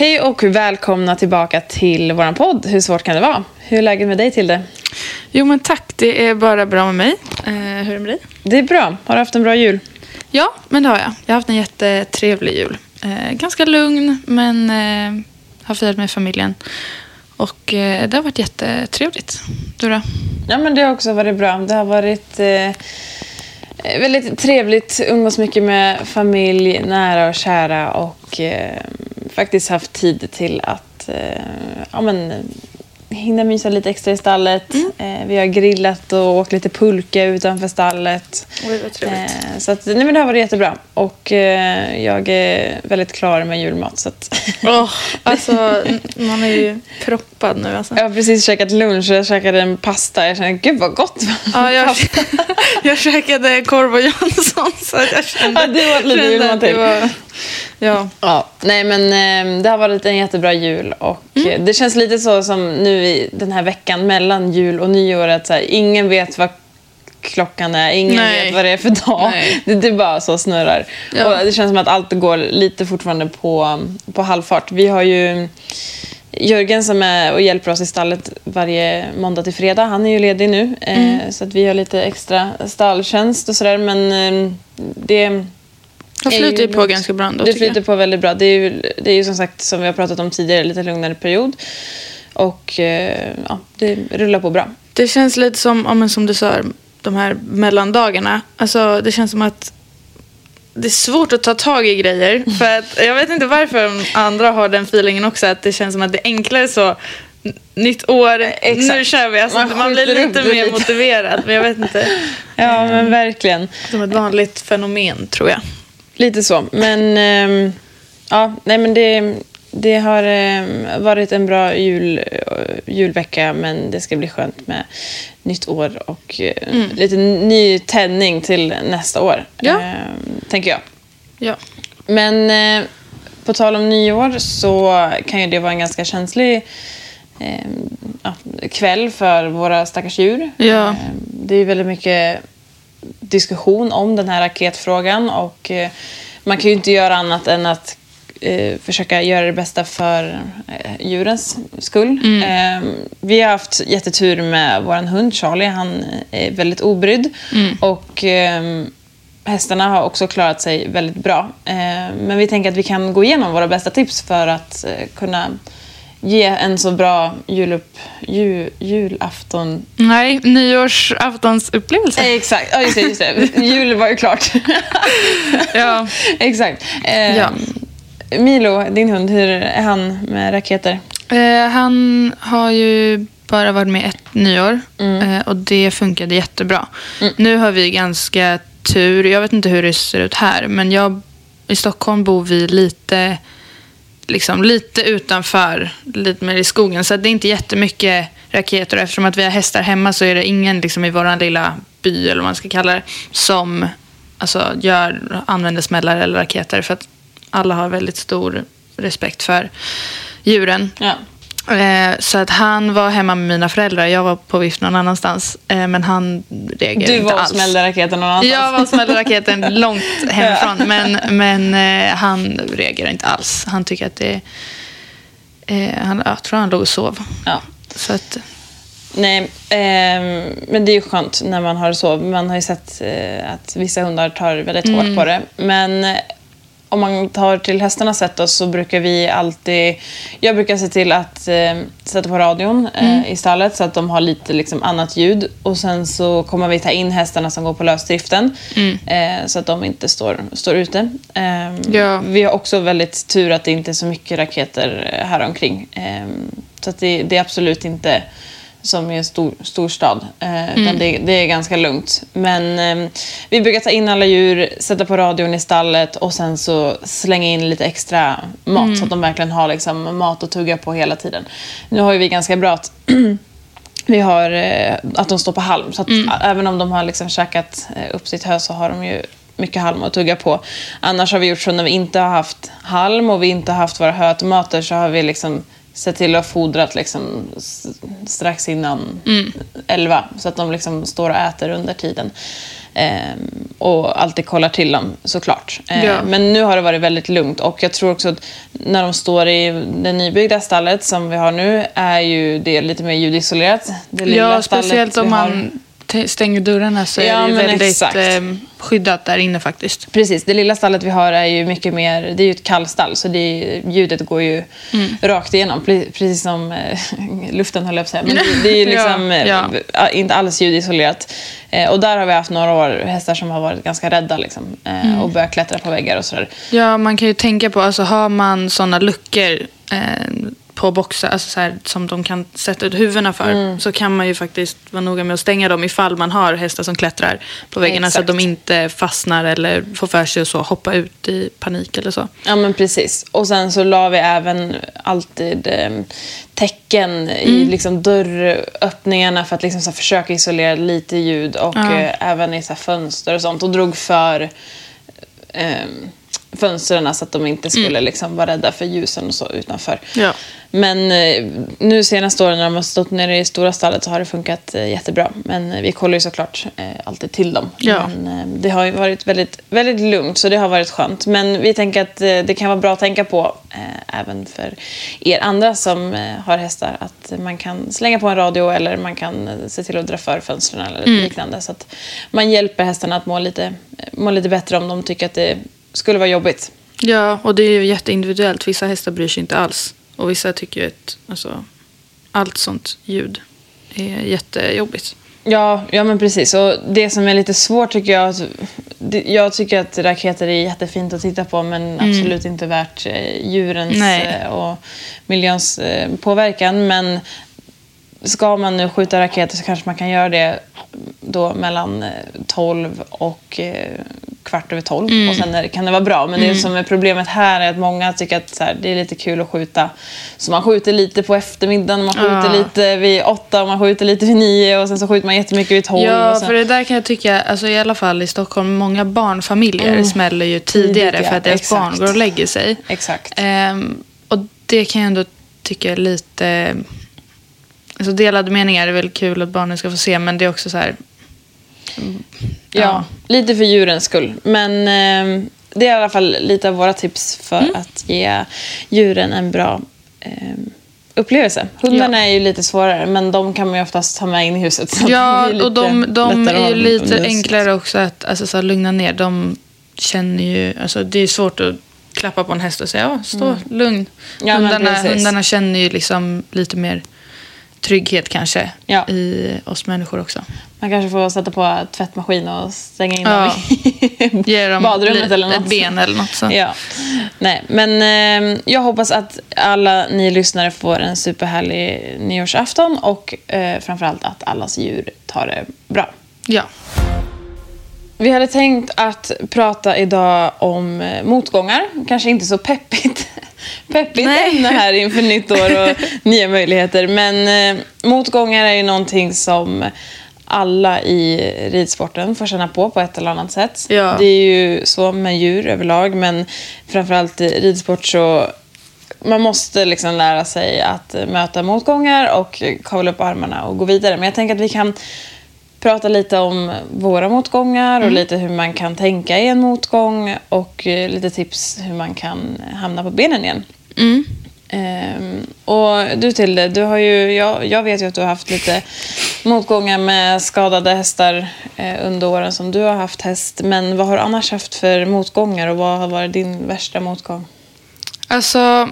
Hej och välkomna tillbaka till vår podd. Hur svårt kan det vara? Hur är läget med dig Tilde? Jo men tack, det är bara bra med mig. Eh, hur är det med dig? Det är bra. Har du haft en bra jul? Ja, men det har jag. Jag har haft en jättetrevlig jul. Eh, ganska lugn, men eh, har firat med familjen. Och eh, det har varit jättetrevligt. Du då? Ja, men det har också varit bra. Det har varit eh, Eh, väldigt trevligt. Umgås mycket med familj, nära och kära och eh, faktiskt haft tid till att eh, ja, men, hinna mysa lite extra i stallet. Eh, vi har grillat och åkt lite pulka utanför stallet. Oj, vad trevligt. Eh, så att, nej, men det har varit jättebra. Och eh, jag är väldigt klar med julmat. Så att Åh, alltså, man är ju proppad nu alltså. Jag har precis käkat lunch och jag käkade en pasta. Jag kände, gud vad gott. Ja, jag, jag käkade korv och Jansson så jag kände, Ja, det var lite julmat till. Ja. Ja, nej men eh, det har varit en jättebra jul och eh, det känns lite så som nu i den här veckan mellan jul och nyår att så här, ingen vet vad klockan är, ingen Nej. vet vad det är för dag. Det, det bara så snurrar. Ja. Och det känns som att allt går lite fortfarande på, på halvfart. Vi har ju Jörgen som är och hjälper oss i stallet varje måndag till fredag. Han är ju ledig nu. Eh, så att vi har lite extra stalltjänst och sådär. Men eh, det... Det flyter ju på ganska bra ändå Det flyter på väldigt bra. Det är, ju, det är ju som sagt, som vi har pratat om tidigare, lite lugnare period. Och eh, ja, det rullar på bra. Det känns lite som, ja, men som du sa, de här mellandagarna. Alltså, det känns som att det är svårt att ta tag i grejer. För att, jag vet inte varför andra har den feelingen också. Att det känns som att det är enklare så. Nytt år, Exakt. nu kör vi. Alltså, Man man, blir lite mer lite. motiverad. Men jag vet inte. Ja, men verkligen. Som ett vanligt fenomen tror jag. Lite så. Men ehm, ja, nej men det, det har ehm, varit en bra jul, eh, julvecka men det ska bli skönt med nytt år och eh, lite ny tändning till nästa år. Ja. ehm, tänker jag. Ja. Men eh, på tal om nyår så kan ju det vara en ganska känslig eh, ja, kväll för våra stackars djur. Ja. Eh, det är väldigt mycket diskussion om den här raketfrågan och eh, man kan ju inte göra annat än att eh, försöka göra det bästa för eh, djurens skull. Eh, vi har haft jättetur med vår hund Charlie. Han är väldigt obrydd. Och eh, hästarna har också klarat sig väldigt bra. Eh, men vi tänker att vi kan gå igenom våra bästa tips för att kunna ge en så bra julupp, ju, julafton Nej, nyårsaftonsupplevelse. Eh, Exakt, ja just det. Just det. Jul var ju klart. Ja. Exakt. Eh, Ja. Milo, din hund, hur är han med raketer? Eh, han har ju bara varit med ett nyår eh, och det funkade jättebra. Nu har vi ganska tur. Jag vet inte hur det ser ut här, men jag, i Stockholm bor vi lite, liksom, lite utanför, lite mer i skogen. Så det är inte jättemycket raketer. Och Eftersom att vi har hästar hemma så är det ingen liksom, i vår lilla by, eller vad man ska kalla det, som alltså, gör, använder smällar eller raketer. För att alla har väldigt stor respekt för djuren. Ja. Eh, så att han var hemma med mina föräldrar. Jag var på vift någon annanstans. Eh, men han reagerade Du inte var och alls. smällde raketen någon annanstans. Jag var och smällde raketen långt hemifrån. Men, men eh, han reagerar inte alls. Han tycker att det... Eh, han, jag tror han låg och sov. Ja. Så att, Nej, ehm, men det är ju skönt när man har så. Man har ju sett eh, att vissa hundar tar väldigt hårt på det. Men eh, om man tar till hästarnas sätt då, så brukar vi alltid... Jag brukar se till att eh, sätta på radion eh, i stallet så att de har lite liksom, annat ljud. Och sen så kommer vi ta in hästarna som går på lösdriften eh, så att de inte står, står ute. Eh, Ja. Vi har också väldigt tur att det inte är så mycket raketer eh, här omkring. Eh, så att det, det är absolut inte som i en stor, storstad. Eh, utan det, det är ganska lugnt. Men eh, vi brukar ta in alla djur, sätta på radion i stallet och sen så slänga in lite extra mat så att de verkligen har liksom, mat att tugga på hela tiden. Nu har vi ganska bra att vi har eh, att de står på halm. Så att även om de har liksom käkat eh, upp sitt hö så har de ju mycket halm att tugga på. Annars har vi gjort så när vi inte har haft halm och vi inte har haft våra höautomater så har vi liksom sett till att fodrat liksom strax innan elva så att de liksom står och äter under tiden. Ehm, och alltid kollar till dem såklart. Ehm, Ja. Men nu har det varit väldigt lugnt och jag tror också att när de står i det nybyggda stallet som vi har nu är ju det lite mer ljudisolerat. Det lilla Ja, speciellt om man stänger dörrarna så Ja, är det väldigt exakt. eh, skyddat där inne faktiskt. Precis, det lilla stallet vi har är ju mycket mer, det är ju ett kallstall så det, ljudet går ju Mm. rakt igenom. Pre- Precis som eh, luften höll jag på att säga. Men det, det är ju liksom Ja, eh, ja. ja, inte alls ljudisolerat. Eh, och där har vi haft några år hästar som har varit ganska rädda liksom, Mm. och börjat klättra på väggar och sådär. Ja, man kan ju tänka på, alltså har man sådana luckor eh, på boxar, alltså så här, som de kan sätta ut huvudena för, Mm. så kan man ju faktiskt vara noga med att stänga dem ifall man har hästar som klättrar på väggarna så att Exakt. de inte fastnar eller får för sig att så hoppa ut i panik eller så. Ja men precis. Och sen så la vi även alltid eh, tecken i liksom dörröppningarna för att liksom så här försöka isolera lite ljud och Ja. eh, även i så här fönster och sånt. Och drog för eh, fönstren så att de inte skulle liksom vara rädda för ljusen och så utanför. Ja. Men eh, nu senaste åren när de har stått nere i stora stallet så har det funkat eh, jättebra. Men eh, vi kollar ju såklart eh, alltid till dem. Ja. Men eh, det har ju varit väldigt, väldigt lugnt så det har varit skönt. Men vi tänker att eh, det kan vara bra att tänka på även för er andra som har hästar att man kan slänga på en radio eller man kan se till att dra för fönstren eller liknande. Så att man hjälper hästarna att må lite, må lite bättre om de tycker att det skulle vara jobbigt. Ja, och det är ju jätteindividuellt. Vissa hästar bryr sig inte alls. Och vissa tycker att alltså, allt sånt ljud är jättejobbigt. Ja, ja men precis. Och det som är lite svårt tycker jag... det- Jag tycker att raketer är jättefint att titta på men absolut inte värt eh, djurens Nej. eh, och miljöns eh, påverkan. Men ska man nu skjuta raketer så kanske man kan göra det då mellan eh, 12 och eh, kvart över 12 och sen är, kan det vara bra. Men det som är problemet här är att många tycker att här, det är lite kul att skjuta. Så man skjuter lite på eftermiddagen, man skjuter Ja. lite vid 8 och man skjuter lite vid 9 och sen så skjuter man jättemycket vid 12. Ja, sen, för det där kan jag tycka, alltså i alla fall i Stockholm, många barnfamiljer smäller ju tidigare Mm. Tidigt, ja. för att deras Exakt. barn går och lägger sig. Exakt. Ehm, och det kan jag ändå tycka är lite... Alltså delade meningar är väl kul att barnen ska få se, men det är också så här... Ja, Ja. lite för djurens skull. Men eh, det är i alla fall lite av våra tips för Mm. att ge djuren en bra eh, upplevelse. Hundarna Ja. är ju lite svårare, men de kan man ju oftast ta med in i huset. Ja, och de, de är ju lite enklare också att alltså, så här, lugna ner. De känner ju... Alltså, det är svårt att klappa på en häst och säga ja, stå lugn. Mm. Ja, hundarna, precis. hundarna känner ju liksom lite mer trygghet kanske Ja. i oss människor också. Man kanske får sätta på tvättmaskin och stänga in Ja. dem i dem badrummet li- eller något. ett ben eller något. Så. Ja. Nej, men eh, jag hoppas att alla ni lyssnare får en superhärlig nyårsafton och eh, framförallt att allas djur tar det bra. Ja. Vi hade tänkt att prata idag om eh, motgångar. Kanske inte så peppigt, peppigt Nej. ämne här inför nytt år och nya möjligheter. Men eh, motgångar är ju någonting som alla i ridsporten får känna på på ett eller annat sätt. Ja. Det är ju så med djur överlag, men framförallt i ridsport så man måste liksom lära sig att möta motgångar och kavla upp armarna och gå vidare. Men jag tänker att vi kan prata lite om våra motgångar och lite hur man kan tänka i en motgång och eh, lite tips hur man kan hamna på benen igen. Mm. Ehm, och du Tilde, du har ju, jag, jag vet ju att du har haft lite motgångar med skadade hästar eh, under åren som du har haft häst. Men vad har du annars haft för motgångar och vad har varit din värsta motgång? Alltså,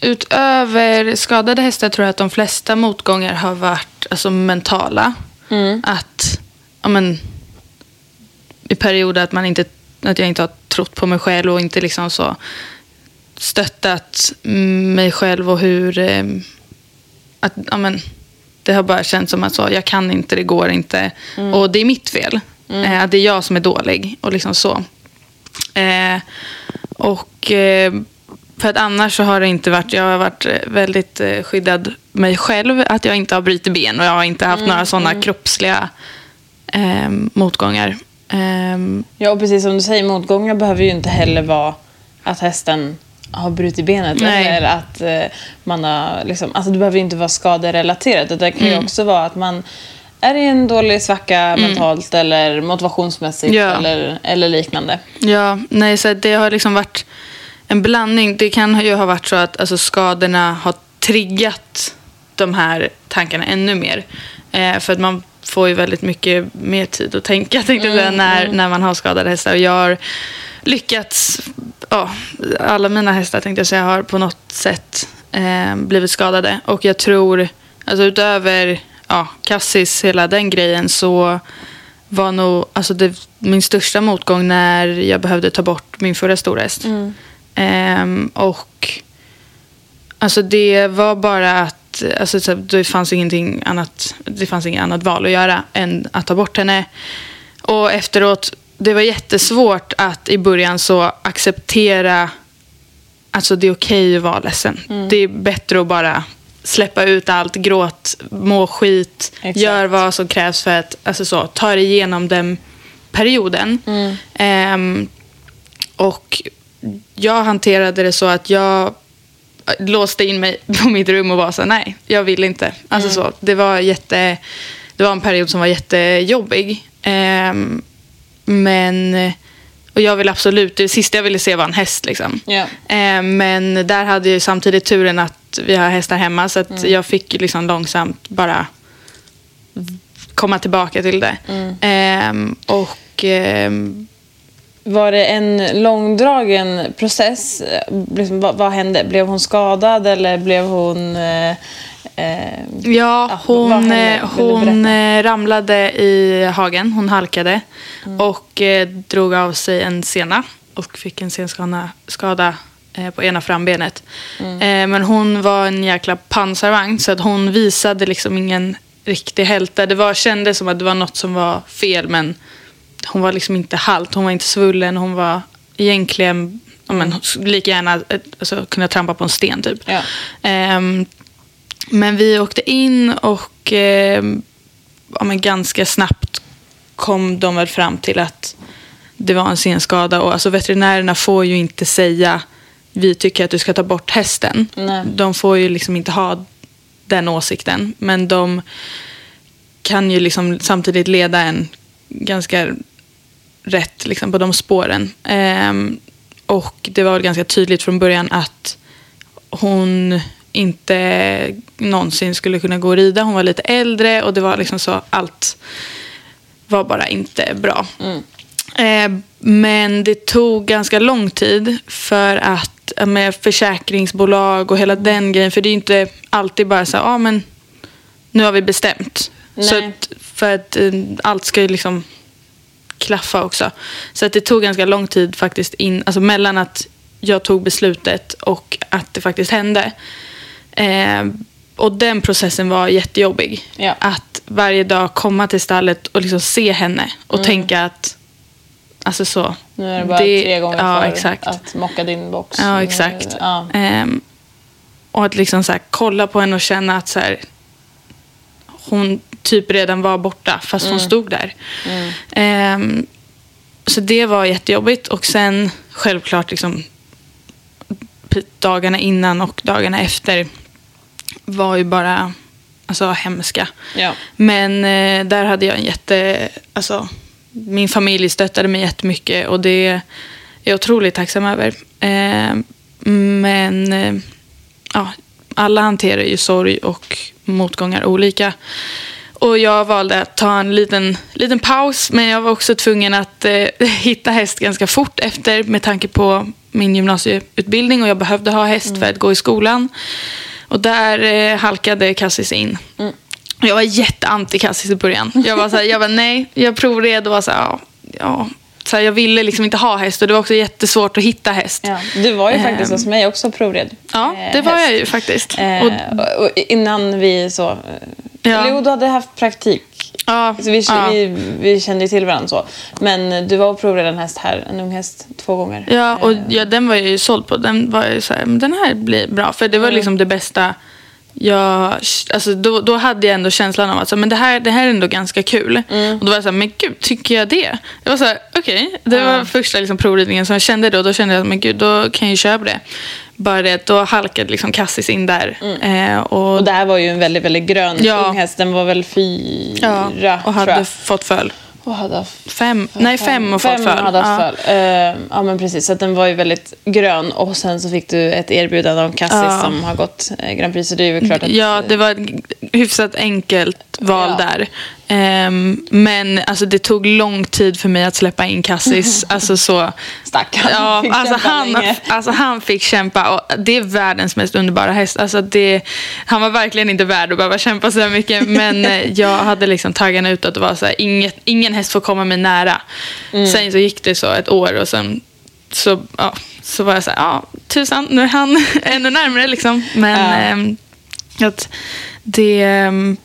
utöver skadade hästar tror jag att de flesta motgångar har varit alltså, mentala. Att, ja men, i perioder att, man inte, att jag inte har trott på mig själv och inte liksom så stöttat mig själv och hur... Eh, att, ja men, det har bara känts som att så, jag kan inte, det går inte. Och det är mitt fel. Eh, att det är jag som är dålig. Och liksom så. Eh, och eh, för att annars så har det inte varit, jag har varit eh, väldigt eh, skyddad mig själv. Att jag inte har brutit ben och jag har inte haft några sådana kroppsliga eh, motgångar. Ehm, Ja, och precis som du säger, motgångar behöver ju inte heller vara att hästen har brutit benet Nej. eller att eh, man har liksom, alltså det behöver ju inte vara skaderelaterat. Det kan ju också vara att man är i en dålig svacka mentalt eller motivationsmässigt Ja. eller, eller liknande. Ja, nej, så det har liksom varit en blandning. Det kan ju ha varit så att alltså, skadorna har triggat de här tankarna ännu mer. Eh, för att man får ju väldigt mycket mer tid att tänka tänkte jag säga, när, när man har skadade hästar. Och jag har lyckats, ja, alla mina hästar tänkte jag säga har på något sätt eh, blivit skadade. Och jag tror, alltså utöver ja, Cassis, hela den grejen så var nog alltså det, min största motgång när jag behövde ta bort min förra storhäst. Ehm, och alltså det var bara att alltså, så, det fanns ingenting annat, det fanns inget annat val att göra än att ta bort henne. Och efteråt, det var jättesvårt att i början så acceptera Alltså det är okej att vara ledsen. Det är bättre att bara släppa ut allt, gråt, må skit, Exakt. gör vad som krävs för att alltså så, ta dig igenom den perioden. Ehm, och jag hanterade det så att jag låste in mig på mitt rum och var så här, nej, jag vill inte. Alltså så, det var jätte, det var en period som var jättejobbig. Ehm, men, och jag vill absolut, det sista jag ville se var en häst liksom. Ja. Eh, men där hade jag samtidigt turen att vi har hästar hemma så att jag fick liksom långsamt bara komma tillbaka till det. Ehm, och ehm, Var det en långdragen process? Liksom, vad, vad hände? Blev hon skadad eller blev hon... Eh, eh, ja, hon, eh, hon eh, ramlade i hagen, hon halkade och eh, drog av sig en sena och fick en senskada skada, eh, på ena frambenet. Eh, men hon var en jäkla pansarvagn så att hon visade liksom ingen riktig hälta. Det var, kändes som att det var något som var fel men hon var liksom inte halt, hon var inte svullen, hon var egentligen ja, men, lika gärna eh, alltså, kunna trampa på en sten typ. Ja. Ehm, men vi åkte in och ehm, ja, men ganska snabbt kom de väl fram till att det var en senskada. Och alltså veterinärerna får ju inte säga vi tycker att du ska ta bort hästen. Nej. De får ju liksom inte ha den åsikten. Men de kan ju liksom samtidigt leda en ganska rätt liksom, på de spåren. Ehm, och det var väl ganska tydligt från början att hon inte någonsin skulle kunna gå och rida. Hon var lite äldre och det var liksom så allt var bara inte bra. Eh, men det tog ganska lång tid för att med försäkringsbolag och hela den grejen. För det är inte alltid bara så ja ah, men nu har vi bestämt. Så att, för att eh, allt ska ju liksom klaffa också. Så att det tog ganska lång tid faktiskt in, alltså mellan att jag tog beslutet och att det faktiskt hände. Eh, och den processen var jättejobbig. Ja. Att varje dag komma till stallet och liksom se henne och tänka att, alltså så. Mm. nu är det bara tre gånger ja, för exakt. att mocka din box. Ja, exakt. Ja. Ehm, och att liksom så här, kolla på henne och känna att så här, hon typ redan var borta fast hon stod där. Ehm, så det var jättejobbigt. Och sen självklart liksom, dagarna innan och dagarna efter var ju bara alltså, hemska. Ja. Men eh, där hade jag en jätte... Alltså, min familj stöttade mig jättemycket och det är jag otroligt tacksam över. Eh, men eh, ja, alla hanterar ju sorg och motgångar olika. Och jag valde att ta en liten, liten paus men jag var också tvungen att eh, hitta häst ganska fort efter med tanke på min gymnasieutbildning och jag behövde ha häst för att gå i skolan. Och där eh, halkade Cassis in. Jag var jätteanti Cassis i början. Jag var, så här, jag var nej, jag provred och var så här, ja, ja. Så här, jag ville liksom inte ha häst och det var också jättesvårt att hitta häst. Ja. Du var ju faktiskt Ehm. hos mig också provred. Ja, eh, det var häst. jag ju faktiskt. Eh, Och, och, innan vi så... eh, Ja. Jo, du hade haft praktik. ja, Så vi, ja. vi, vi kände ju till varandra så. Men du var och provred en häst här, en ung häst, två gånger. Ja, och Eh, ja, den var jag ju såld på. Den var jag ju så här, men den här blir bra. För det Mm. var liksom det bästa. Jag, alltså då, då hade jag ändå känslan av att så, men det, här, det här är ändå ganska kul. Mm. Och då var jag så här, men gud, tycker jag det? Jag var så här, okej. Det var första liksom, provridningen som jag kände då. Då kände jag, men gud, då kan jag ju köpa det. Bara det att då halkade liksom Cassis in där. Eh, och, Mm. Och det här var ju en väldigt, väldigt grön Ja. häst. Den var väl fyra, ja, och hade fått föl. Och hade haft Fem, nej, fem och fått fem föl. hade haft Ja. Eh, ja, men precis. Så den var ju väldigt grön. Och sen så fick du ett erbjudande av Cassis Ja. som har gått eh, Grand Prix. Så det är ju klart att... Ja, det var hyfsat enkelt val Ja. där. Ehm, men alltså, det tog lång tid för mig att släppa in Cassis. alltså, så, Stackarn. ja, Fick alltså, han, länge. alltså, han fick kämpa. Och det är världens mest underbara häst. Alltså, det, han var verkligen inte värd att behöva kämpa så mycket. Men eh, jag hade liksom taggarna ut att det var så här, inget, ingen häst får komma mig nära. Mm. Sen så gick det så ett år och sen så, ja, så var jag så här, ja, tusan, nu är han ännu närmare liksom. Men Ja. ehm, att det... ehm,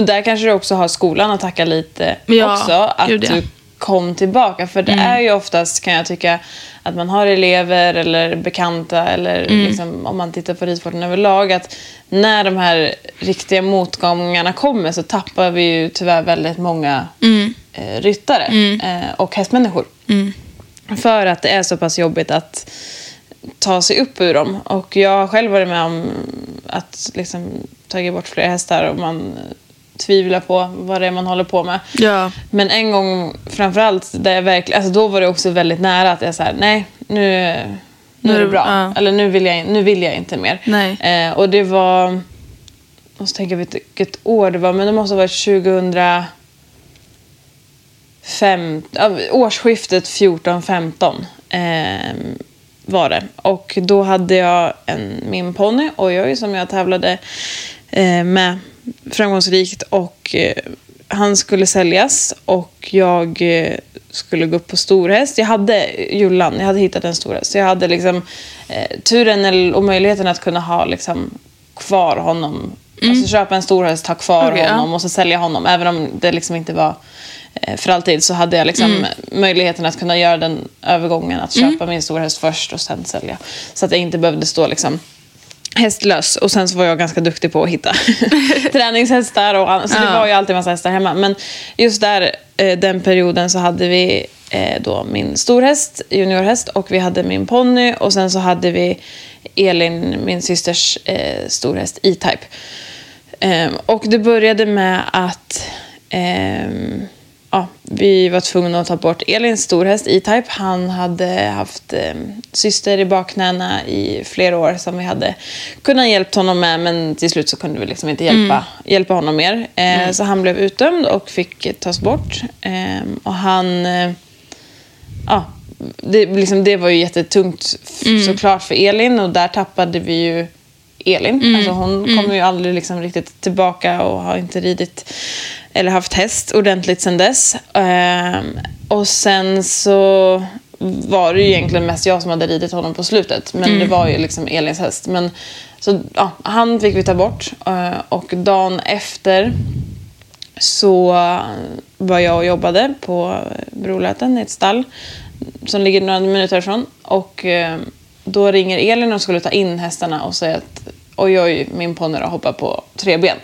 Och där kanske du också har skolan att tacka lite Ja, också. Att gud, ja. Mm. du kom tillbaka. För det är ju oftast, kan jag tycka, att man har elever eller bekanta eller Mm. liksom, om man tittar på ridsporten överlag. Att när de här riktiga motgångarna kommer så tappar vi ju tyvärr väldigt många Mm. eh, ryttare eh, och hästmänniskor. För att det är så pass jobbigt att ta sig upp ur dem. Och jag har själv varit med om att liksom tagit bort flera hästar och man tvivlar på vad det är man håller på med. Ja. Men en gång framförallt, där jag verkligen, alltså då var det också väldigt nära att jag sa nej, nu, nu är det bra. Ja. Eller nu vill, jag, nu vill jag inte mer. Eh, och det var, jag måste tänka vilket år det var, men det måste ha varit 2005, ja, årsskiftet 14-15 eh, var det. Och då hade jag en, min ponny Ojoj som jag tävlade eh, med framgångsrikt och eh, han skulle säljas och jag eh, skulle gå upp på storhäst. Jag hade Jullan, jag hade hittat en storhäst. Så jag hade liksom eh, turen eller- och möjligheten att kunna ha liksom kvar honom. Alltså köpa en storhäst, ha kvar ja. honom och så sälja honom. Även om det liksom inte var eh, för alltid så hade jag liksom möjligheten att kunna göra den övergången. Att köpa min storhäst först och sen sälja. Så att jag inte behövde stå liksom hästlös. Och sen så var jag ganska duktig på att hitta träningshästar. Och annat. Så det var ju alltid en massa hästar hemma. Men just där, eh, den perioden, så hade vi eh, då min storhäst, juniorhäst, och vi hade min ponny. Och sen så hade vi Elin, min systers eh, storhäst, E-Type. Ehm, och det började med att ehm, ja, vi var tvungna att ta bort Elins storhäst E-Type. Han hade haft ehm, syster i bakknäna i flera år som vi hade kunnat hjälpt honom med men till slut så kunde vi liksom inte hjälpa, hjälpa honom mer. Eh, Så han blev utdömd och fick tas bort. Ehm, och han... Eh, ja, det, liksom, det var ju jättetungt f- såklart för Elin och där tappade vi ju Elin. Alltså hon kommer ju aldrig liksom riktigt tillbaka och har inte ridit eller haft häst ordentligt sen dess. Ehm, och sen så var det ju egentligen mest jag som hade ridit honom på slutet. Men det var ju liksom Elins häst. Men, så ja, han fick vi ta bort. Eh, och dagen efter så var jag och jobbade på Broläten i ett stall som ligger några minuter ifrån. Och eh, då ringer Elin och skulle ta in hästarna och säger att oj, oj, min ponny har hoppat på tre ben.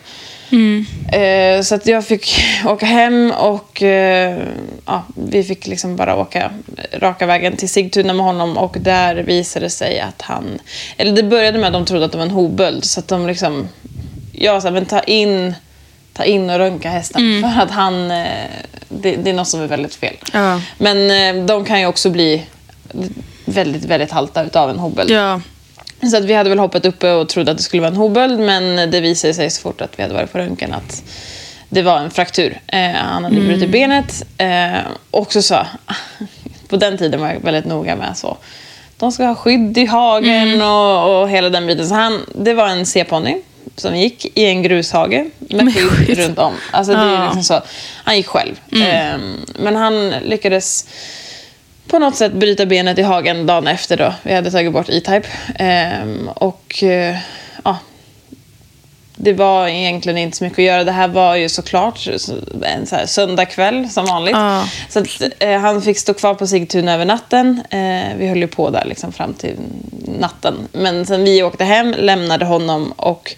Eh, så att jag fick åka hem och eh, ja, vi fick liksom bara åka raka vägen till Sigtuna med honom och där visade det sig att han... Eller det började med att de trodde att det var en hovböld så att de liksom... Jag sa, men ta in, ta in och röntga hästen för att han... Eh, det, det är något som är väldigt fel. Ja. Men de kan ju också bli väldigt, väldigt halta utav en hovböld. Ja. Så att vi hade väl hoppat uppe och trodde att det skulle vara en hovböld men det visade sig så fort att vi hade varit på röntgen att det var en fraktur. Eh, han hade Mm. brutit benet. Eh, och så på den tiden var jag väldigt noga med så. De ska ha skydd i hagen Mm. och, och hela den biten. Så han, det var en C-ponny som gick i en grushage med skydd runt om. Alltså, det är liksom så. Han gick själv. Mm. Eh, men han lyckades på något sätt bryta benet i hagen dagen efter då. Vi hade tagit bort E-Type. Ehm, och eh, ja, det var egentligen inte så mycket att göra. Det här var ju såklart en så här söndagkväll som vanligt. Ja. Så att, eh, han fick stå kvar på Sigtuna över natten. Eh, vi höll ju på där liksom fram till natten. Men sen vi åkte hem, lämnade honom och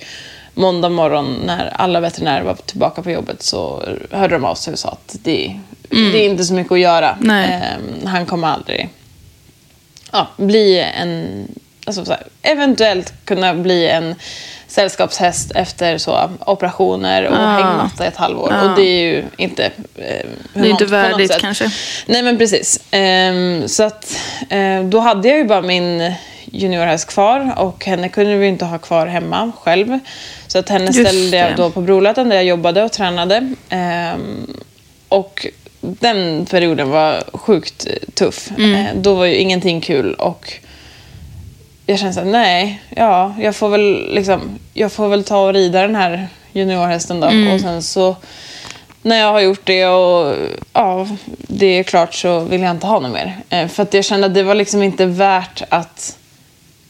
måndag morgon när alla veterinärer var tillbaka på jobbet så hörde de av sig och sa att det, det är inte så mycket att göra. Eh, han kommer aldrig ja, bli en... Alltså så här, eventuellt kunna bli en sällskapshäst efter så, operationer och Ja. hängmatta i ett halvår. Ja. Och det är ju inte eh, Det är inte värdigt kanske. Nej men precis. Ehm, så att eh, då hade jag ju bara min juniorhäst kvar och henne kunde vi inte ha kvar hemma själv. Så att henne Just ställde jag då på Brolöten där jag jobbade och tränade. Ehm, och den perioden var sjukt tuff. Mm. Eh, då var ju ingenting kul och jag kände såhär, nej, ja, jag får väl liksom, jag får väl ta och rida den här juniorhästen då. Mm. Och sen så när jag har gjort det och ja, det är klart så vill jag inte ha något mer. Eh, för att jag kände att det var liksom inte värt att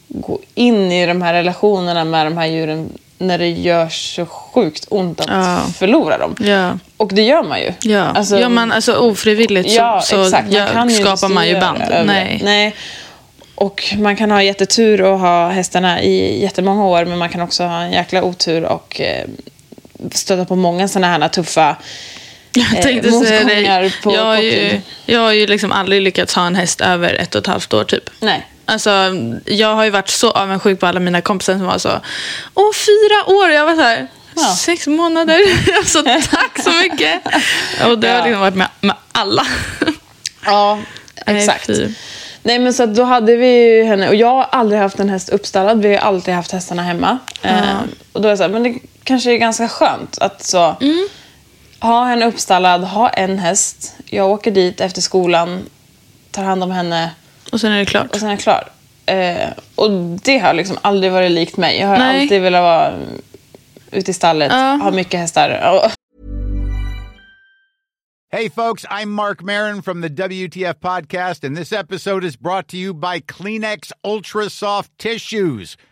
gå in i de här relationerna med de här djuren när det gör så sjukt ont att Ja. förlora dem. Ja. Och det gör man ju. Ja, Alltså- gör man alltså ofrivilligt Ja, så, så. Man skapar man ju band. Nej. Nej. Och man kan ha jättetur och ha hästarna i jättemånga år men man kan också ha en jäkla otur och eh, stöta på många sådana här tuffa Jag eh, tänkte säga motgångar på Jag har, ju, jag har ju liksom aldrig lyckats ha en häst över ett och ett halvt år typ. Nej. Alltså, jag har ju varit så avundsjuk på alla mina kompisar som var så, åh fyra år, jag var så här, Ja. sex månader, alltså tack så mycket. Och det har Ja. liksom varit med, med alla. Ja, exakt. Nej men så då hade vi ju henne och jag har aldrig haft en häst uppstallad. Vi har alltid haft hästarna hemma. Eh, och då är det så här, men det kanske är ganska skönt att så ha henne uppstallad, ha en häst. Jag åker dit efter skolan, tar hand om henne Och sen är det klart. och sen är jag klar. Eh, och det har liksom aldrig varit likt mig. Jag har Nej. alltid velat vara ute i stallet, Ja. ha mycket hästar. Och, Hey, folks, I'm Mark Marin from the WTF Podcast, and this episode is brought to you by Kleenex Ultra Soft Tissues,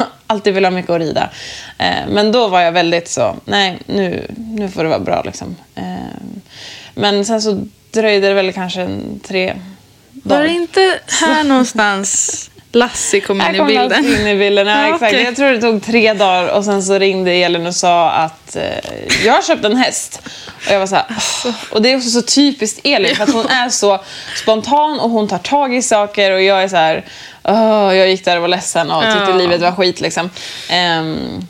alltid vill ha mycket att rida. Eh, men då var jag väldigt så, nej nu, nu får det vara bra liksom. Eh, men sen så dröjde det väl kanske en tre Var dagar. det inte här någonstans Lassie kom in i kom Lasse bilden? in i bilden. Ja, Ja, exakt. okej. Jag tror det tog tre dagar och sen så ringde Elin och sa att eh, jag har köpt en häst. Och jag var så här, "Åh." Och det är också så typiskt Elin för att hon är så spontan och hon tar tag i saker och jag är så här, "Åh", jag gick där och var ledsen och tyckte Ja. livet var skit liksom. Ehm,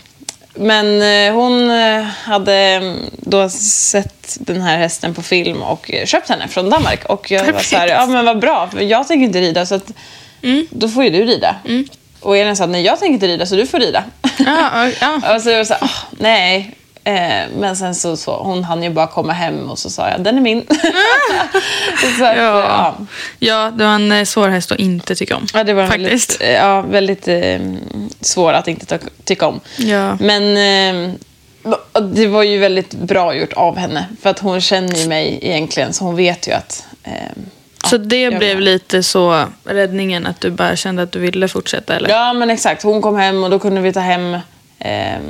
men eh, hon eh, hade mm, då sett den här hästen på film och eh, köpt henne från Danmark. Och jag var så här, ja men vad bra, för jag tänker inte rida så att då får ju du rida. Och Elin sa, nej jag tänker inte rida så du får rida. Ja, ja. och så jag här, "Åh, nej. Eh, men sen så, så, hon hann ju bara komma hem och så sa jag, den är min. så att, Ja. ja. ja, det var en eh, svår häst att inte tycka om. Ja, det var Faktiskt. väldigt, eh, ja, väldigt eh, svår att inte tycka om. Ja. Men eh, Det var ju väldigt bra gjort av henne. För att hon känner ju mig egentligen, så hon vet ju att... Så det blev lite så räddningen att du bara kände att du ville fortsätta eller? Ja, men exakt. Hon kom hem och då kunde vi ta hem ehm,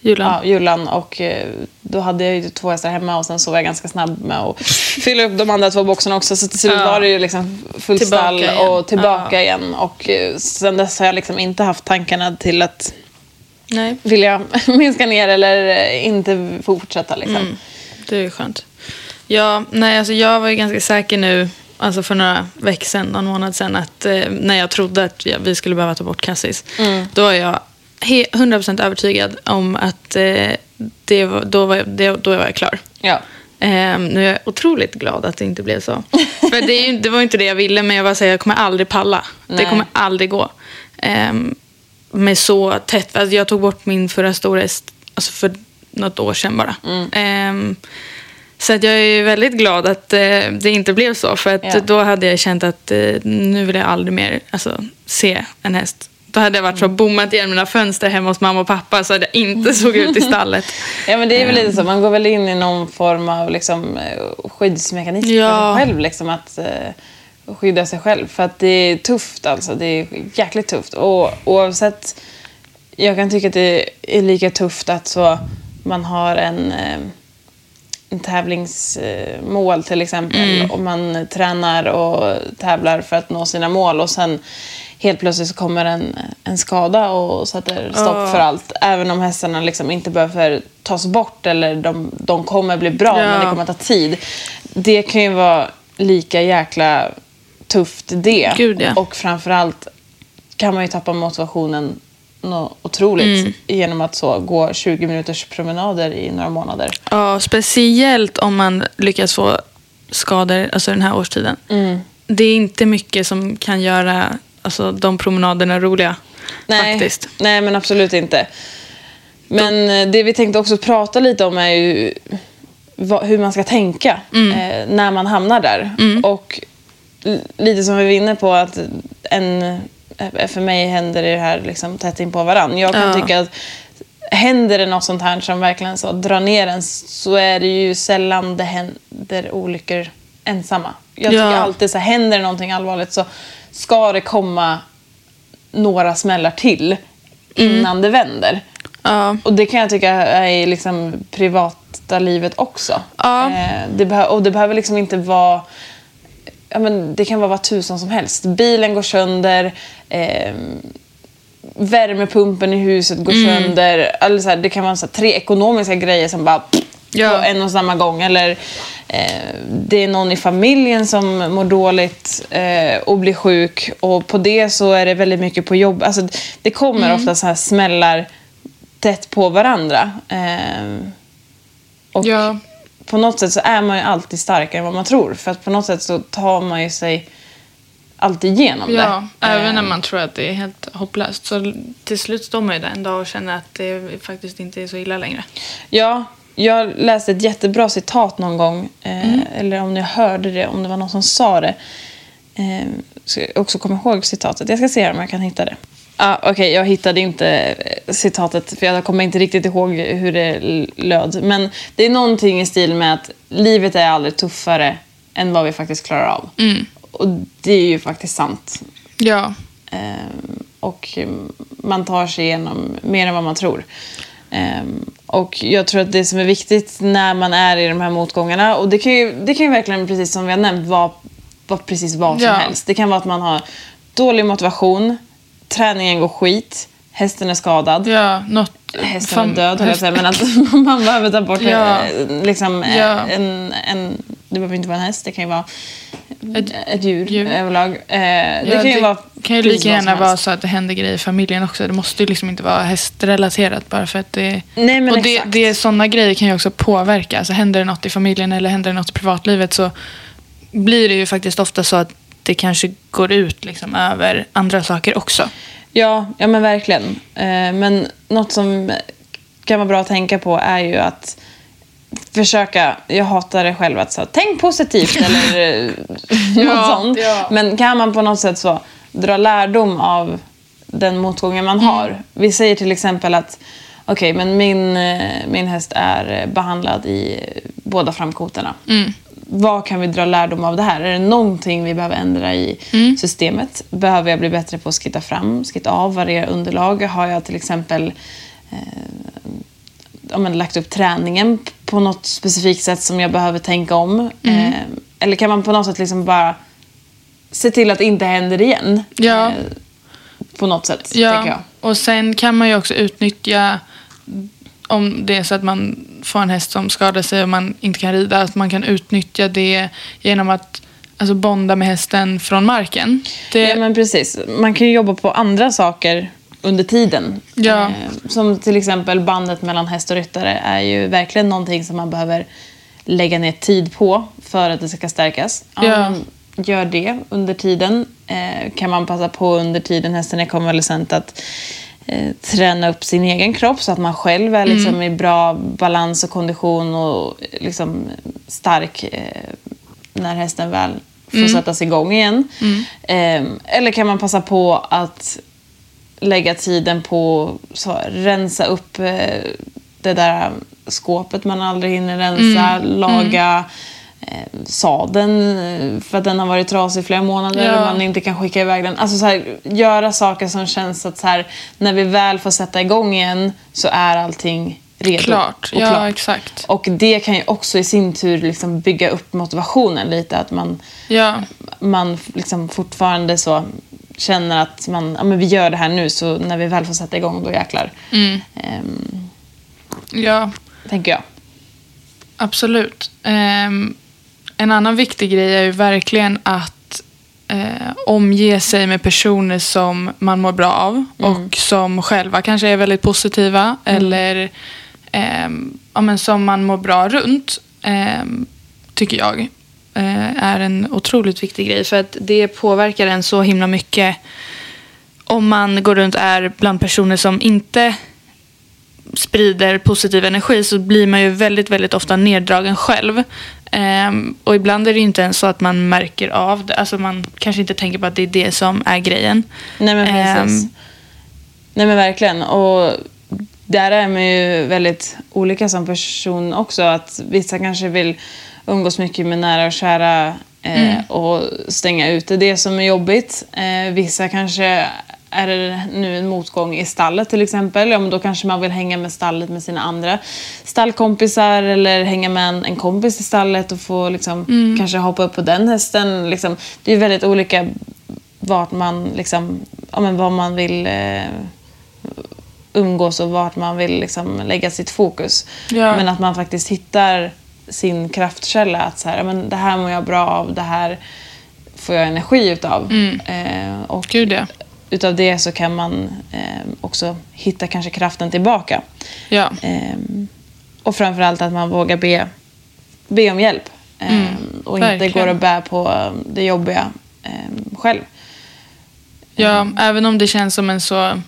Julan. Ja, Jullan. Och eh, då hade jag ju två hästar hemma och sen så var jag ganska snabb med att fylla upp de andra två boxarna också. Så till slut Ja. var det ju liksom full Tillbaka stall och tillbaka Ja. igen. Och eh, sen dess har jag liksom inte haft tankarna till att Nej. vilja minska ner eller eh, inte fortsätta. Liksom. Mm. Det är ju skönt. Ja, nej, alltså jag var ju ganska säker nu, alltså för några veckor sedan, någon månad sedan, att eh, när jag trodde att vi skulle behöva ta bort Cassis, då var jag he- 100% övertygad om att eh, det var, då, var det, då var jag klar. Ja. Ehm, nu är jag otroligt glad att det inte blev så. För det, ju, det var inte det jag ville, men jag bara säger jag kommer aldrig palla. Det Nej. kommer aldrig gå. Um, med så tätt. Alltså jag tog bort min förra stora alltså för något år sedan bara. Mm. Så att jag är väldigt glad att eh, det inte blev så. För att Ja. då hade jag känt att eh, nu vill jag aldrig mer alltså, se en häst. Då hade jag varit så bommat igen mina fönster hemma hos mamma och pappa så att jag inte såg ut i stallet. Ja, men det är väl lite så. Man går väl in i någon form av liksom, eh, skyddsmekanism Ja. själv. Liksom, att eh, skydda sig själv. För att det är tufft alltså. Det är jäkligt tufft. Och oavsett... Jag kan tycka att det är lika tufft att så, man har en, eh, en tävlingsmål till exempel. Och man tränar och tävlar för att nå sina mål. Och sen helt plötsligt så kommer en, en skada och sätter stopp Ja. för allt. Även om hästarna liksom inte behöver tas bort eller de, de kommer bli bra Ja. men det kommer ta tid. Det kan ju vara lika jäkla tufft det. Gud, ja. Och framförallt kan man ju tappa motivationen något otroligt Mm. genom att så gå 20 minuters promenader i några månader. Ja, speciellt om man lyckas få skador alltså den här årstiden. Mm. Det är inte mycket som kan göra alltså, de promenaderna roliga. Nej, Faktiskt. nej men absolut inte. Men eh, det vi tänkte också prata lite om är ju vad, hur man ska tänka Mm. eh, när man hamnar där. Och l- lite som vi var inne på att en, för mig händer det här liksom tätt in på varann. Jag kan Ja. tycka att händer det något sånt här som verkligen så drar ner en så är det ju sällan det händer olyckor ensamma. Jag tycker Ja. alltid så händer det någonting allvarligt så ska det komma några smällar till innan det vänder. Ja. Och det kan jag tycka är i liksom privata livet också. Ja. Eh, det och det behöver liksom inte vara... Ja, men det kan vara vad tusan som helst. Bilen går sönder. Eh, värmepumpen i huset går Mm. sönder. Eller så här, det kan vara så här, tre ekonomiska grejer som bara Ja. på en och samma gång. Eller eh, det är någon i familjen som mår dåligt eh, och blir sjuk. Och på det så är det väldigt mycket på jobb. Alltså, det kommer Mm. ofta så här smällar tätt på varandra. Eh, och Ja. På något sätt så är man ju alltid starkare än vad man tror. För att på något sätt så tar man ju sig alltid igenom Ja, det. även Eh, när man tror att det är helt hopplöst. Så till slut står man ju där en dag och känner att det faktiskt inte är så illa längre. Ja, jag läste ett jättebra citat någon gång. Eh, Mm. Eller om jag hörde det, om det var någon som sa det. Eh, jag också kommer ihåg citatet. Jag ska se om jag kan hitta det. Ah, Okej, jag hittade inte eh, citatet för jag kommer inte riktigt ihåg hur det löd. Men det är någonting i stil med att livet är aldrig tuffare än vad vi faktiskt klarar av. Mm. Och det är ju faktiskt sant. Ja. Ehm, och man tar sig igenom mer än vad man tror. Ehm, och jag tror att det som är viktigt när man är i de här motgångarna, och det kan ju, det kan ju verkligen, precis som vi har nämnt, vara, vara precis vad som Ja. helst. Det kan vara att man har dålig motivation, träningen går skit, hästen är skadad. Ja, något... Hästen fan- är död, höll jag säga, men att man behöver ta bort Ja. eh, liksom, eh, Ja. en, en... Det behöver inte vara en häst, det kan ju vara Ett- ett, djur, djur. överlag. Eh, det Ja, kan ju vara kan ju lika gärna vara så att det händer grejer i familjen också. Det måste ju liksom inte vara hästrelaterat bara för att det... Nej, men och det, exakt. det, sådana grejer kan ju också påverka. Alltså händer det något i familjen eller händer det något i privatlivet så blir det ju faktiskt ofta så att det kanske går ut liksom över andra saker också. Ja, ja men verkligen. Eh, men något som kan vara bra att tänka på är ju att försöka, jag hatar det själv, att så, tänk positivt eller eh, något Ja, sånt. ja. Men kan man på något sätt så dra lärdom av den motgången man har. Vi säger till exempel att okej, men min, eh, min häst är eh, behandlad i båda framkotorna. Vad kan vi dra lärdom av det här? Är det någonting vi behöver ändra i systemet? Behöver jag bli bättre på att skitta fram, skitta av, variera underlag? Har jag till exempel ja, men, lagt upp träningen på något specifikt sätt som jag behöver tänka om? Eh, eller kan man på något sätt liksom bara se till att det inte händer igen? Ja. Eh, på något sätt, tänker Ja, jag. och sen kan man ju också utnyttja om det är så att man får en häst som skadar sig och man inte kan rida, att man kan utnyttja det genom att alltså, bonda med hästen från marken. Det, Ja, men precis. Man kan ju jobba på andra saker under tiden. Ja. Eh, som till exempel bandet mellan häst och ryttare är ju verkligen någonting som man behöver lägga ner tid på för att det ska stärkas. Ja. men Gör det under tiden. Eh, kan man passa på under tiden hästen är konvalescent att eh, träna upp sin egen kropp så att man själv är liksom i bra balans och kondition och liksom stark eh, när hästen väl får sättas igång igen. Eh, eller kan man passa på att lägga tiden på så, rensa upp eh, det där skåpet man aldrig hinner rensa, laga eh, sadeln eh, för att den har varit trasig i flera månader Ja. och man inte kan skicka iväg den. Alltså så här, göra saker som känns att så här, när vi väl får sätta igång igen så är allting redo Klart. och Ja, klart. exakt. Och det kan ju också i sin tur liksom bygga upp motivationen lite. Att man, ja, man liksom fortfarande så känner att man, ja, men vi gör det här nu så när vi väl får sätta igång då jäklar. Mm. Ehm, ja, tänker jag. absolut. Ehm, en annan viktig grej är ju verkligen att eh, omge sig med personer som man mår bra av och som själva kanske är väldigt positiva eller ehm, ja, men som man mår bra runt, ehm, tycker jag. eh, är en otroligt viktig grej för att det påverkar en så himla mycket om man går runt och är bland personer som inte sprider positiv energi så blir man ju väldigt, väldigt ofta neddragen själv. Ehm, och ibland är det inte ens så att man märker av det. Alltså man kanske inte tänker på att det är det som är grejen. Nej men precis. Ehm, Nej men verkligen. Och där är man ju väldigt olika som person också. Att vissa kanske vill umgås mycket med nära och kära eh, och stänga ute det som är jobbigt. Eh, vissa kanske är det nu en motgång i stallet till exempel, ja, men då kanske man vill hänga med stallet med sina andra stallkompisar eller hänga med en, en kompis i stallet och få liksom, kanske hoppa upp på den hästen. Liksom. Det är väldigt olika vart man, liksom, ja, men vad man vill eh, umgås och vart man vill liksom, lägga sitt fokus. Ja. Men att man faktiskt hittar sin kraftkälla. Att så här, men det här mår jag bra av, det här får jag energi utav. Eh, och Gud, ja. Utav det så kan man eh, också hitta kanske kraften tillbaka. ja. Eh, och framförallt att man vågar be, be om hjälp. Eh, och inte verkligen. går och bär på det jobbiga eh, själv. Ja, även om det känns som en så...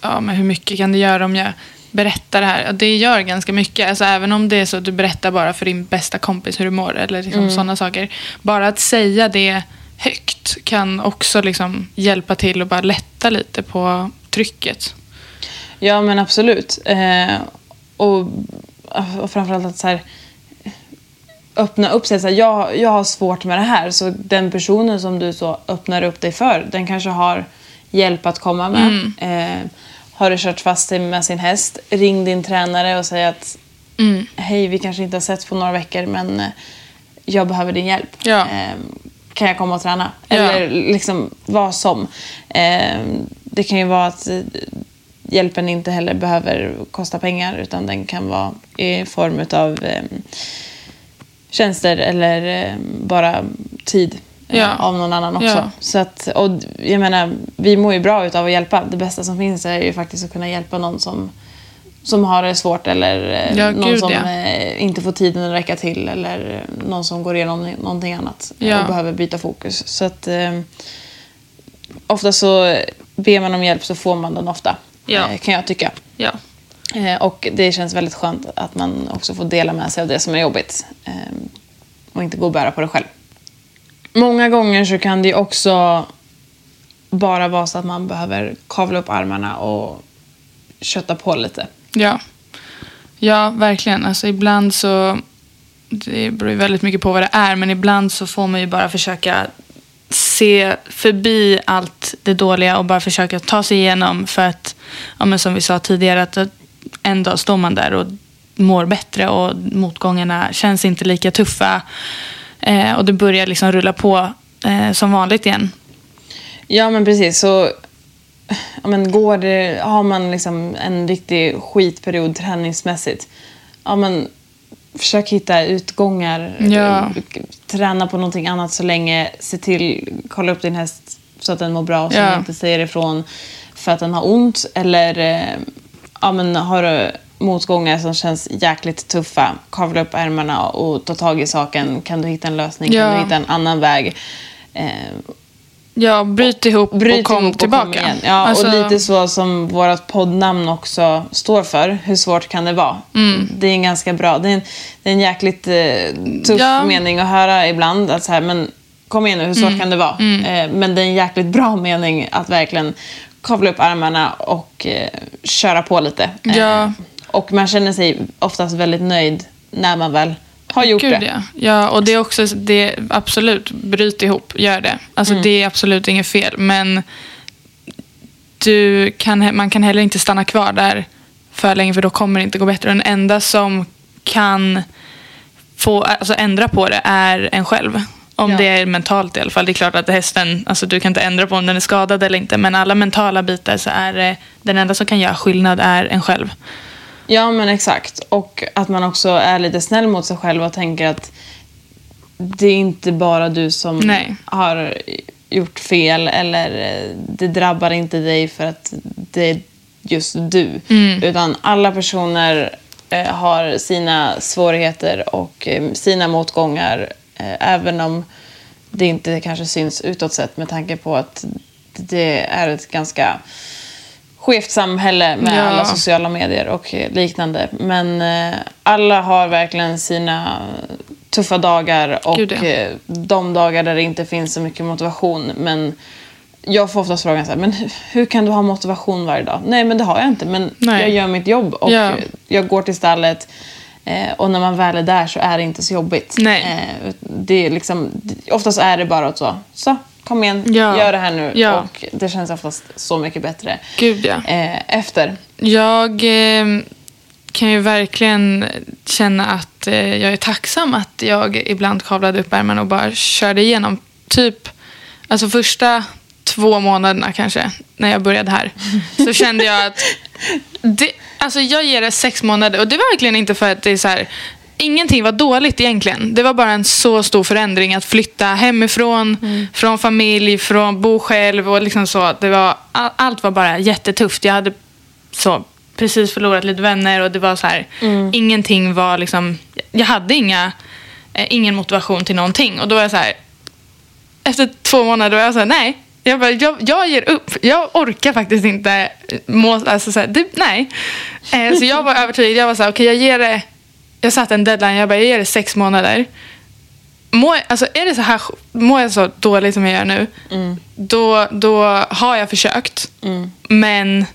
Ja, men hur mycket kan det göra om jag berättar det här? Det gör ganska mycket. Alltså, även om det är så att du berättar bara för din bästa kompis hur du mår eller liksom sådana saker. Bara att säga det högt kan också liksom hjälpa till och bara lätta lite på trycket. Ja, men absolut. Eh, och, och framförallt att så här, öppna upp sig. Så här, jag, jag har svårt med det här. Så den personen som du så öppnar upp dig för, den kanske har hjälp att komma med. Eh, har du kört fast dig med sin häst, ring din tränare och säg att hej, vi kanske inte har sett på några veckor, men eh, jag behöver din hjälp. Ja. Eh, kan jag komma och träna? Ja. Eller liksom vad som. Eh, det kan ju vara att eh, hjälpen inte heller behöver kosta pengar utan den kan vara i form av eh, tjänster eller eh, bara tid eh, Ja. av någon annan också. Ja. Så att, och jag menar, vi mår ju bra utav att hjälpa. Det bästa som finns är ju faktiskt att kunna hjälpa någon som, som har det svårt eller eh, Ja, någon gud, som ja. eh, inte får tiden att räcka till eller någon som går igenom någonting annat eh, Ja. och behöver byta fokus. Så att eh, ofta så ber man om hjälp så får man den ofta, eh, kan jag tycka. Eh, Och det känns väldigt skönt att man också får dela med sig av det som är jobbigt. Och inte gå och bära på det själv. Många gånger så kan det också bara vara så att man behöver kavla upp armarna och kötta på lite. Ja. ja, verkligen. Alltså ibland så, det beror ju väldigt mycket på vad det är, men ibland så får man ju bara försöka se förbi allt det dåliga och bara försöka ta sig igenom för att, ja, men som vi sa tidigare, att en dag står man där och mår bättre och motgångarna känns inte lika tuffa eh, och det börjar liksom rulla på eh, som vanligt igen. Ja, men precis. Så, ja, men går det, har man liksom en riktig skitperiod träningsmässigt, ja, men försök hitta utgångar. Ja. Träna på någonting annat så länge. Se till, kolla upp din häst så att den mår bra, så Ja. den inte säger ifrån för att den har ont. Eller eh, ja, men har du motgångar som känns jäkligt tuffa, kavla upp ärmarna och ta tag i saken. Kan du hitta en lösning? Kan Ja. du hitta en annan väg? Eh, Ja, bryt ihop Bryt och kom ihop och tillbaka. kom igen. Ja, Alltså- och lite så som vårt poddnamn också står för. Hur svårt kan det vara? Mm. Det är en ganska bra, det är en, det är en jäkligt eh, tuff Ja. mening att höra ibland. Att så här, men kom igen nu, hur svårt Mm. kan det vara? Eh, men det är en jäkligt bra mening att verkligen kavla upp armarna och eh, köra på lite. Eh, Ja. och man känner sig oftast väldigt nöjd när man väl har gjort Gud, det. Ja. ja, och det är också, det, absolut, bryt ihop, gör det. Alltså Mm. det är absolut inget fel, men du kan, man kan heller inte stanna kvar där för länge, för då kommer det inte gå bättre. Den enda som kan få, alltså ändra på det är en själv. Om Ja. det är mentalt i alla fall. Det är klart att hästen, alltså du kan inte ändra på om den är skadad eller inte, men alla mentala bitar så är det, den enda som kan göra skillnad är en själv. Ja, men exakt. Och att man också är lite snäll mot sig själv och tänker att det är inte bara du som Nej. har gjort fel eller eh, det drabbar inte dig för att det är just du. Mm. Utan alla personer eh, har sina svårigheter och eh, sina motgångar även om det inte kanske syns utåt sett med tanke på att det är ett ganska skevt samhälle med Ja. alla sociala medier och liknande. Men eh, alla har verkligen sina tuffa dagar och Gud, ja. eh, de dagar där det inte finns så mycket motivation. Men jag får oftast frågan så här, men hur, hur kan du ha motivation varje dag? Nej, men det har jag inte. Men Nej. jag gör mitt jobb och Ja. jag går till stallet. Eh, och när man väl är där så är det inte så jobbigt. Nej. Det är liksom, oftast är det bara att så, så kom igen, Ja. gör det här nu. Ja. Och det känns oftast så mycket bättre Gud ja. eh, efter. Jag eh, kan ju verkligen känna att eh, jag är tacksam att jag ibland kavlade upp ärmarna och bara körde igenom. Typ, alltså första två månaderna kanske, när jag började här, så kände jag att det, alltså jag ger det sex månader och det var verkligen inte för att det är så här Ingenting var dåligt egentligen. Det var bara en så stor förändring att flytta hemifrån, från familj, från bo själv och liksom så. Det var, all, allt var bara jättetufft. Jag hade så precis förlorat lite vänner och det var så här, ingenting var liksom, jag hade inga, eh, ingen motivation till någonting. Och då var jag så här, efter två månader var jag så här, nej. Jag, bara, jag, jag ger upp. Jag orkar faktiskt inte må, alltså så här, det, nej. Eh, så jag var övertygad. Jag var så här, okej jag ger det, jag satte en deadline. Jag bara, jag ger det sex månader. Mår, alltså är det så här, mår jag så dåligt som jag gör nu, då, då har jag försökt. Men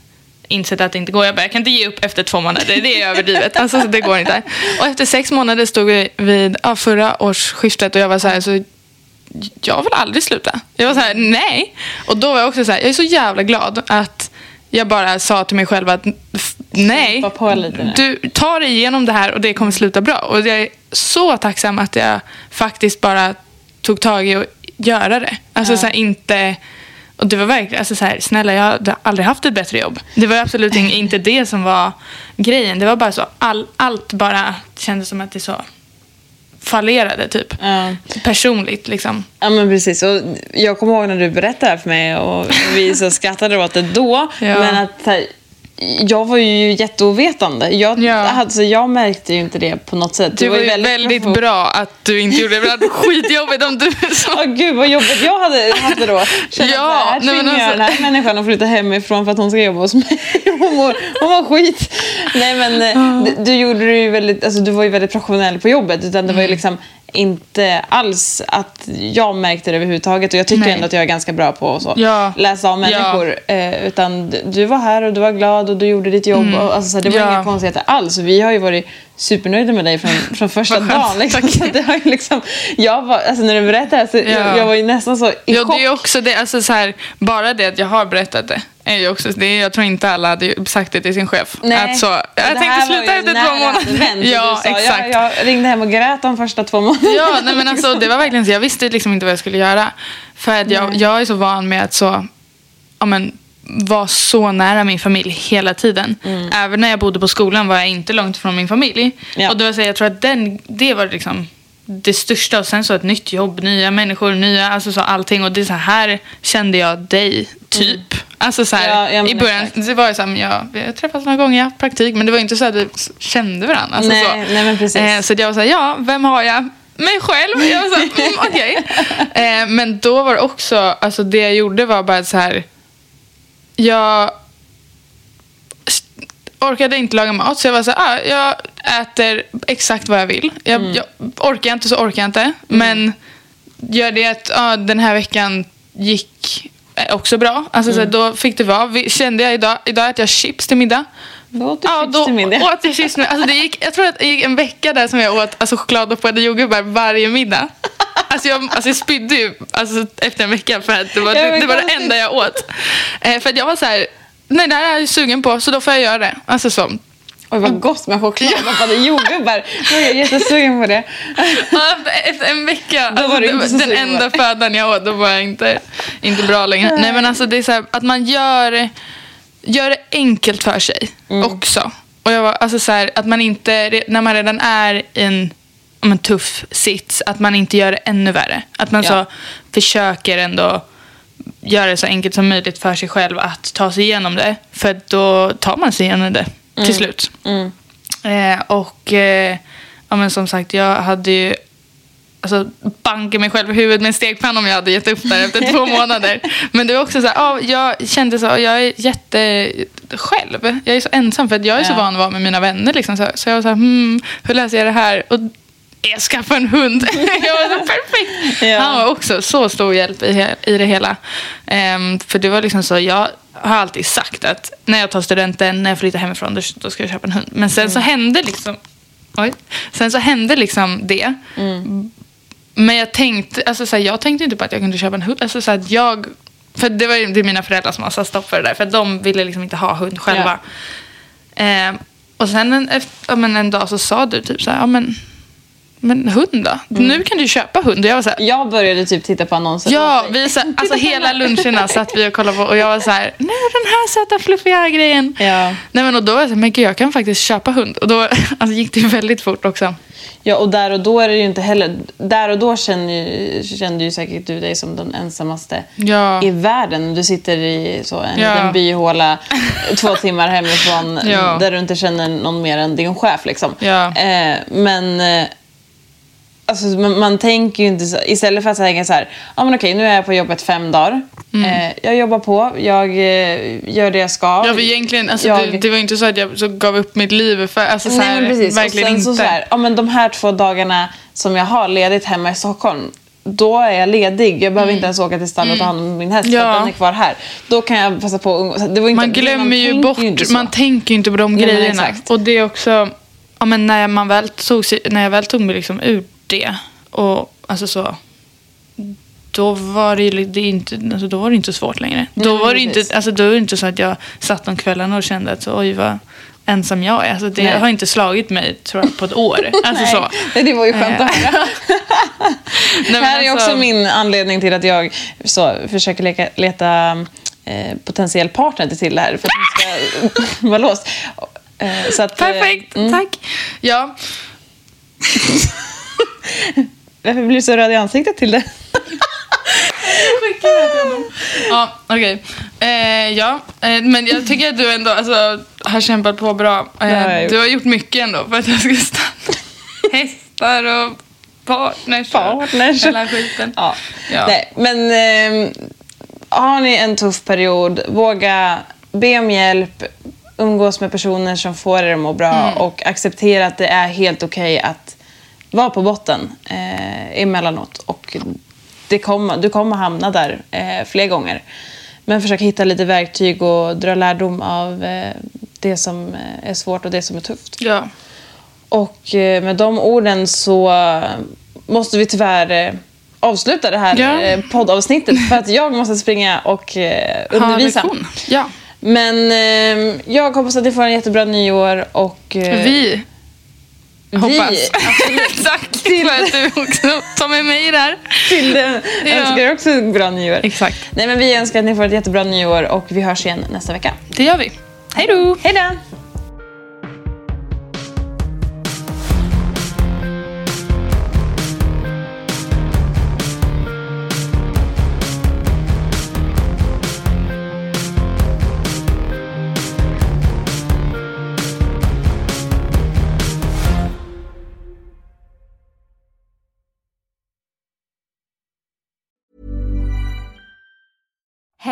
insett att det inte går. Jag bara, jag kan inte ge upp efter två månader. Det är överdrivet. Alltså, så det går inte. Och efter sex månader stod vi vid ja, förra årsskiftet och jag var så här, så jag vill aldrig sluta. Jag var så här, nej. Och då var jag också så här, jag är så jävla glad att jag bara sa till mig själv att nej, du tar dig igenom det här och det kommer sluta bra. Och jag är så tacksam att jag faktiskt bara tog tag i att göra det. Alltså så här, inte... Och det var verkligen, alltså så här, snälla jag hade aldrig haft ett bättre jobb. Det var absolut inte det som var grejen. Det var bara så, all, allt bara kändes som att det så fallerade typ. Ja. Personligt liksom. Ja men precis. Och jag kommer ihåg när du berättade det här för mig och vi så skrattade åt det då. Ja. Men att här, jag var ju jätteovetande. Jag, Ja. alltså, jag märkte ju inte det på något sätt. Det Du var ju väldigt, professionell. bra att du inte gjorde det. Det hade skitjobbigt om du så. Åh gud vad jobbigt jag hade haft det då. Kände Ja, att här, tvingar jag alltså- den här människan att flytta hemifrån för att hon ska jobba hos mig. Hon mår, hon mår skit. Nej men du, du gjorde det ju väldigt, alltså du var ju väldigt professionell på jobbet utan det var ju Mm. liksom inte alls att jag märkte det överhuvudtaget och jag tycker Nej. ändå att jag är ganska bra på att Ja. läsa av människor. Eh, utan du var här och du var glad och du gjorde ditt jobb. Och, alltså, så här, det var Mm. Ja. inga konstigheter alls. Vi har ju varit supernöjda med dig från, från första dagen. Liksom. Så det har ju liksom, jag var, alltså, när du berättade det här så jag, Ja. jag var ju nästan så i Ja, chock. det är också det. Alltså, så här, bara det att jag har berättat det. Är ju också, det är, jag tror inte alla hade sagt det till sin chef. Nej. Att så, jag det tänkte var sluta efter två månader. Ja, sa, exakt. Jag, jag ringde hem och grät de första två månaderna. Ja, nej, men alltså, det var verkligen så. Jag visste liksom inte vad jag skulle göra. För att jag, jag är så van med att så, ja, men, vara så nära min familj hela tiden. Även när jag bodde på skolan var jag inte långt från min familj. Ja. Och då vill säga, jag tror att den, det var liksom det största. Och sen så ett nytt jobb, nya människor, nya, alltså så allting. Och det är så här kände jag dig, typ. Alltså så här, Ja, i början, exakt. det var ju så här, jag, vi har träffats några gånger, jag haft praktik. Men det var inte så att vi kände varandra. Alltså Nej, så. nej, men precis. Eh, så jag var så här, ja, vem har jag? Mig själv. Jag var så här, mm, okej. Eh, men då var det också, alltså det jag gjorde var bara så här, jag orkade inte laga mat så jag var så här, ah, jag äter exakt vad jag vill. Jag, Mm. jag orkar jag inte så orkar jag inte. Men gör det att ah, den här veckan gick också bra. Alltså, så här, Mm. då fick det vara. Vi, kände jag idag, idag äter jag chips till middag. Då åt du Ja, chips då till middag. åt jag chips med, alltså det gick, Jag tror att det gick en vecka där som jag åt alltså, choklad och påade jordgubbar varje middag. Alltså jag, alltså jag spydde ju alltså, efter en vecka för att det var, Ja, det, det, var det enda jag åt. Eh, för att jag var så här, nej det här är jag sugen på så då får jag göra det. Alltså så. Oj, vad gott med chokladdoppade jordgubbar. Nu är jag jättesugen på det. Ja, efter en vecka, Då var alltså, den enda födan jag åt, då var jag inte, inte bra längre. Nej men alltså det är så här, att man gör, gör det enkelt för sig Mm. också. Och jag var, alltså så här, att man inte, när man redan är i en, en tuff sits, att man inte gör det ännu värre. Att man Ja. så försöker ändå göra det så enkelt som möjligt för sig själv att ta sig igenom det. För då tar man sig igenom det Mm. till slut. Eh, och eh, ja, men som sagt, jag hade ju alltså, bankat mig själv i huvudet med en stekpanna om jag hade gett upp där efter två månader. Men det var också så här, ja, jag kände så, jag är jätte själv. Jag är så ensam för att jag är så Ja. van att vara med mina vänner. Liksom, så, så jag var så här, hmm, hur löser jag det här? Och jag skaffade en hund. jag var så perfekt. Ja. Han var också så stor hjälp i, i det hela. Ehm, för det var liksom så, jag har alltid sagt att när jag tar studenten, när jag flyttar hemifrån, då, ska jag köpa en hund. Men sen så hände liksom, oj, sen så hände liksom det. Men jag tänkte, alltså så här, jag tänkte inte på att jag kunde köpa en hund. Alltså så här, jag, för det var ju det mina föräldrar som satt stopp för det där. För de ville liksom inte ha hund själva. Ehm, och sen en, efter, ja, men en dag så sa du typ så här, ja men, men hund då? Nu kan du köpa hund. Och jag var så här, Jag började typ titta på annonser. Ja, vi så, alltså hela luncherna satt vi och kollade på och jag var så här, nej den här söta fluffiga grejen. Ja. Nej men och då var jag så här, men gud jag kan faktiskt köpa hund. Och då alltså, gick det ju väldigt fort också. Ja, och där och då är det ju inte heller... Där och då känner ju, kände ju säkert du dig som den ensammaste Ja. i världen. Du sitter i så en Ja. liten byhåla två timmar hemifrån Ja. där du inte känner någon mer än din chef. Liksom. Ja. Eh, men... Alltså, man, man tänker ju inte så, istället för att tänka så här, ja men okej nu är jag på jobbet fem dagar. Eh, jag jobbar på, jag eh, gör det jag ska. Mm. Ja, för egentligen, alltså, Jag- det, det var ju inte så att jag så gav upp mitt liv för, alltså, så Nej, här, men precis. verkligen och sen inte. Så så här, ja, men de här två dagarna som jag har ledigt hemma i Stockholm, då är jag ledig. Jag behöver inte ens åka till stallet och ta hand om min häst, Mm. Ja. den är kvar här. Då kan jag passa på att inte, man glömmer ju tänker bort, så. man tänker ju inte på de Nej, men grejerna. Och det är också, ja, men när, man väl tog, när jag väl tog mig liksom ur det och alltså så då var det, det inte, alltså då var det inte så svårt längre. då, men var det inte, precis. alltså då var det inte så att jag satt om kvällarna och kände att oj vad ensam jag är. Alltså det Nej. har inte slagit mig tror jag, på ett år. Alltså Nej, så. Nej, det var ju skönt att höra. Nej, men här är alltså- också min anledning till att jag så, försöker leka, leta eh, potentiell partner till det här. För att det ska vara låst. Eh, så att, eh, Perfekt, tack. Ja, Varför blir du så röd i ansiktet till det? Ja, okej. Eh, ja, eh, men jag tycker att du ändå alltså, har kämpat på bra. Eh, Det har jag gjort. du har gjort mycket ändå för att jag ska stanna. Hästar och partners. och Partners. Hela skiten. Ja. Ja. Nej, men eh, har ni en tuff period, våga be om hjälp. umgås med personer som får er att må bra och acceptera att det är helt okej att vara på botten eh, emellanåt. Och det kommer, du kommer hamna där eh, fler gånger. Men försök hitta lite verktyg och dra lärdom av eh, det som eh, är svårt och det som är tufft. Ja. Och eh, med de orden så måste vi tyvärr eh, avsluta det här Ja. eh, poddavsnittet för att jag måste springa och undervisa. Ja. Men jag hoppas att ni får en jättebra nyår och Vi hoppas. vi absolut, Exakt. För att du också tar med mig där. till det Ja. önskar också ett bra nyår. Exakt. Nej men vi önskar att ni får ett jättebra nyår och vi hörs igen nästa vecka. Det gör vi. Hej då! Hej då!